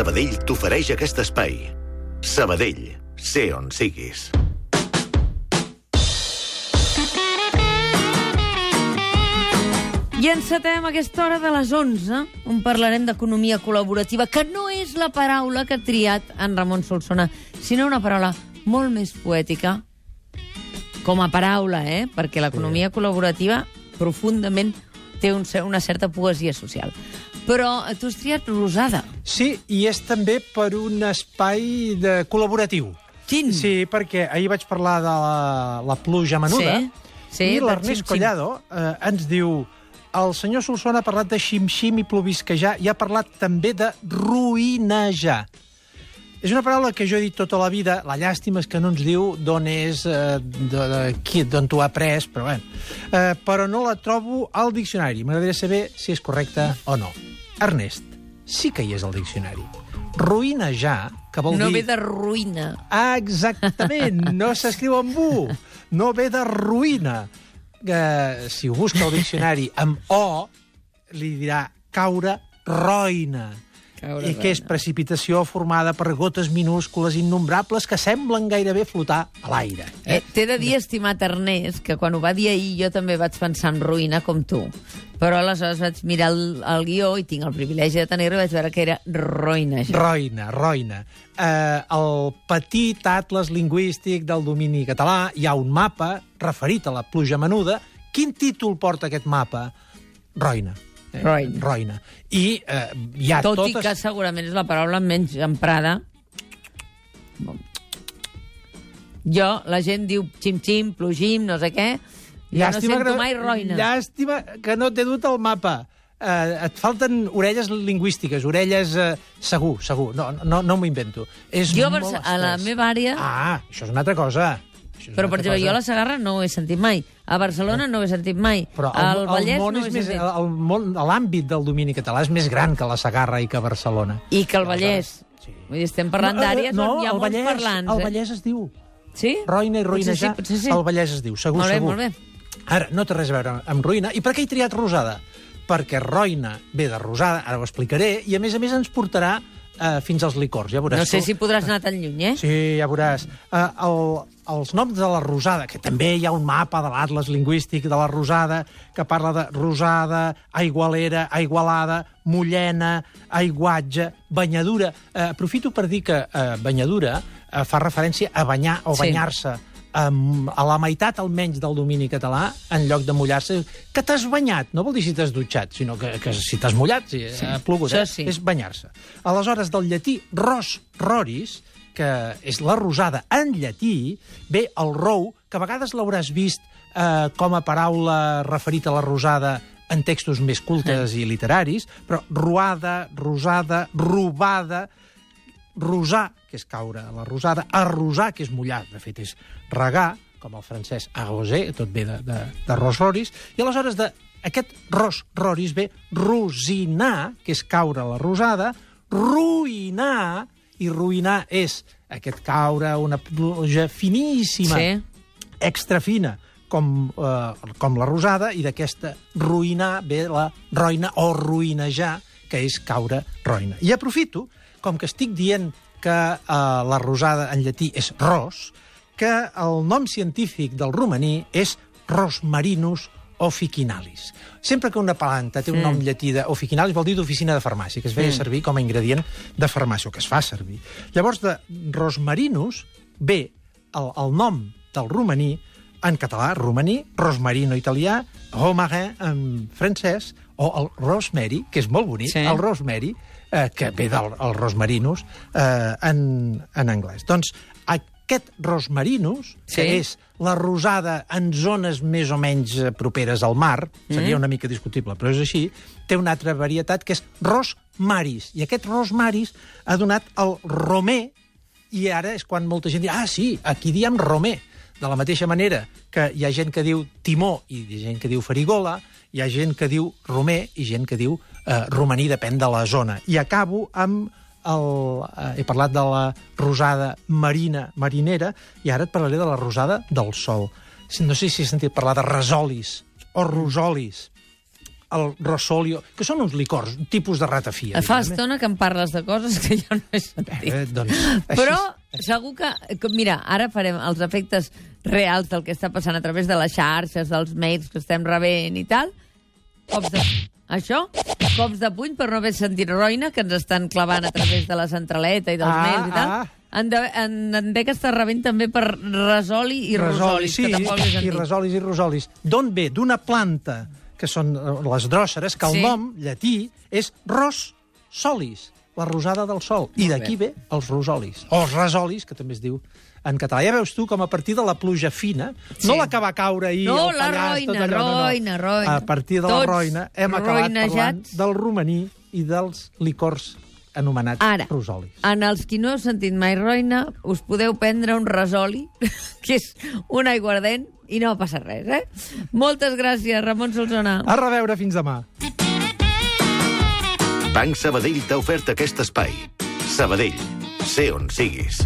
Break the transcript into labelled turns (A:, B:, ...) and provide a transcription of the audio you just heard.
A: Sabadell t'ofereix aquest espai. Sabadell, sé on siguis.
B: I encetem aquesta hora de les 11, on parlarem d'economia col·laborativa, que no és la paraula que ha triat en Ramon Solsona, sinó una paraula molt més poètica, com a paraula, eh? perquè l'economia col·laborativa profundament té un, una certa poesia social. Però tu has triat rosada.
C: Sí, i és també per un espai de col·laboratiu.
B: Quin?
C: Sí, perquè ahir vaig parlar de la, la pluja menuda
B: Sí, sí,
C: i l'Ernest. Collado eh, ens diu el senyor Solsona ha parlat de xim-xim i plovisquejar i ha parlat també de ruïnejar. És una paraula que jo he dit tota la vida, la llàstima és que no ens diu d'on és, eh, de, de, qui- d'on t'ho ha après, però bé. Eh, però no la trobo al diccionari. M'agradaria saber si és correcta o no. Ernest, sí que hi és al diccionari. Ruïnejar, que vol
B: No
C: dir...
B: ve de ruïna.
C: Ah, exactament, no s'escriu amb U, no ve de ruïna. Que, si ho busca al diccionari amb O, li dirà caure roïna. I que és precipitació formada per gotes minúscules innombrables que semblen gairebé flotar a l'aire.
B: Eh, T'he de dir, estimat Ernest, que quan ho va dir ahir jo també vaig pensar en ruïna com tu. Però aleshores vaig mirar el, el guió i tinc el privilegi de tenir-lo i vaig veure que era roïna.
C: Roïna, roïna. Eh, el petit atles lingüístic del domini català hi ha un mapa referit a la pluja menuda. Quin títol porta aquest mapa? Roïna. Eh,
B: Roïna.
C: Roïna. I eh, hi ha
B: Tot i
C: totes...
B: que segurament és la paraula menys emprada. Jo, la gent diu xim-xim, plugim, no sé què. Jo no sento
C: que
B: mai roïna.
C: Llàstima que no t'he dut el mapa. Eh, et falten orelles lingüístiques, orelles... Eh, segur, segur. No, no, no m'ho invento. És
B: Jo a
C: molt
B: a la meva àrea-
C: Ah, això és una altra cosa.
B: Però, per exemple, jo a la. Segarra no ho he sentit mai. A Barcelona no ho he sentit mai.
C: Però
B: Al Vallès
C: món
B: no ho he
C: és més,
B: sentit.
C: el món, l'àmbit del domini català és més gran que la Segarra i que Barcelona.
B: I que el Vallès.
C: Sí.
B: Vull dir, estem parlant
C: No, eh,
B: d'àrees
C: no,
B: on hi ha
C: el
B: molts
C: Vallès,
B: parlants.
C: El
B: eh?
C: Vallès es diu.
B: Sí?
C: Roïna i ruïnejar,
B: sí, potser sí.
C: el Vallès es diu, segur,
B: Molt bé,
C: segur.
B: molt bé.
C: Ara, no té res a veure amb ruïna. I per què he triat rosada? Perquè roïna ve de rosada, ara ho explicaré, i a més a més ens portarà eh, fins als licors, ja veuràs.
B: No sé
C: tu.
B: si podràs anar tan lluny, eh?
C: Sí, ja veuràs. Uh, el, els noms de la rosada, que també hi ha un mapa de l'atles lingüístic de la rosada, que parla de rosada, aigualera, aigualada, mullena, aiguatge, banyadura. Uh, aprofito per dir que uh, banyadura uh, fa referència a banyar o
B: Sí.
C: banyar-se um, a la meitat almenys del domini català, en lloc de mullar-se, que t'has banyat. No vol dir si t'has dutxat, sinó que, que si t'has mullat, si sí. ha plogut, eh?
B: sí.
C: és banyar-se. Aleshores, del llatí ros roris, que és la rosada en llatí, ve el rou, que a vegades l'hauràs vist eh, com a paraula referit a la rosada en textos més cultes i literaris, però ruada, rosada, robada, rosar, que és caure a la rosada, arrosar, que és mullar, de fet és regar, com el francès arroser, tot ve de, de, de ros roris, i aleshores de aquest ros roris ve rosinar, que és caure a la rosada, ruïnar, i ruïnar és aquest caure, una pluja finíssima,
B: Sí.
C: extra fina, com, eh, com la rosada, i d'aquesta ruïnar ve la roïna o ruïnejar, que és caure roïna. I aprofito, com que estic dient que eh, la rosada en llatí és ros, que el nom científic del romaní és Rosmarinus officinalis. Sempre que una planta té un nom llatí de officinalis vol dir d'oficina de farmàcia, que es feia servir com a ingredient de farmàcia, o que es fa servir. Llavors, de Rosmarinus ve el, el nom del romaní en català, romaní, rosmarino italià, romarin en francès, o el rosemary, que és molt bonic,
B: Sí.
C: el rosemary, eh, que ve del el rosmarinus eh, en, en anglès. Doncs aquest rosmarinus, que
B: Sí.
C: és la rosada en zones més o menys eh, properes al mar, seria una mica discutible, però és així, té una altra varietat que és rosmaris. I aquest rosmaris ha donat el romer, i ara és quan molta gent diu, ah, sí, aquí diem romer. De la mateixa manera que hi ha gent que diu timó i hi ha gent que diu farigola, hi ha gent que diu romer i gent que diu eh, romaní, depèn de la zona. I acabo amb el, eh, he parlat de la rosada marina, marinera, i ara et parlaré de la rosada del sol. No sé si he sentit parlar de resolis o rosolis. el Rosolio, que són uns licors, un tipus de ratafia.
B: Fa
C: diguem,
B: estona que em parles de coses que jo no he sentit.
C: Eh, doncs, així,
B: Però segur que... Mira, ara farem els efectes reals del que està passant a través de les xarxes, dels mails que estem rebent i tal. Cops de... Això? Cops de puny per no haver sentit roina, que ens estan clavant a través de la centraleta i dels
C: Ah,
B: mails i tal.
C: ah.
B: En, de, en, en de que està rebent també per resoli i rosolis,
C: sí,
B: que tampoc
C: i resolis i rosolis. D'on ve? D'una planta, que són eh, les dròceres, que el
B: Sí.
C: nom llatí és ros solis, la rosada del sol. I
B: Molt
C: d'aquí ve els rosolis, o els resolis, que també es diu en català. Ja veus tu com a partir de la pluja fina,
B: Sí.
C: no la que va caure ahir
B: No, la
C: Pallars,
B: roina,
C: tot allò, no, no.
B: roina, roina.
C: A partir de
B: Tots
C: la roina hem acabat parlant
B: roinejats.
C: del romaní i dels licors anomenats
B: Ara,
C: rosolis.
B: en els qui no heu sentit mai roina, us podeu prendre un resoli, que és un aiguardent, i no passa res, eh? Moltes gràcies, Ramon Solsona.
C: A reveure, fins demà.
A: Banc Sabadell t'ha ofert aquest espai. Sabadell, sé on siguis.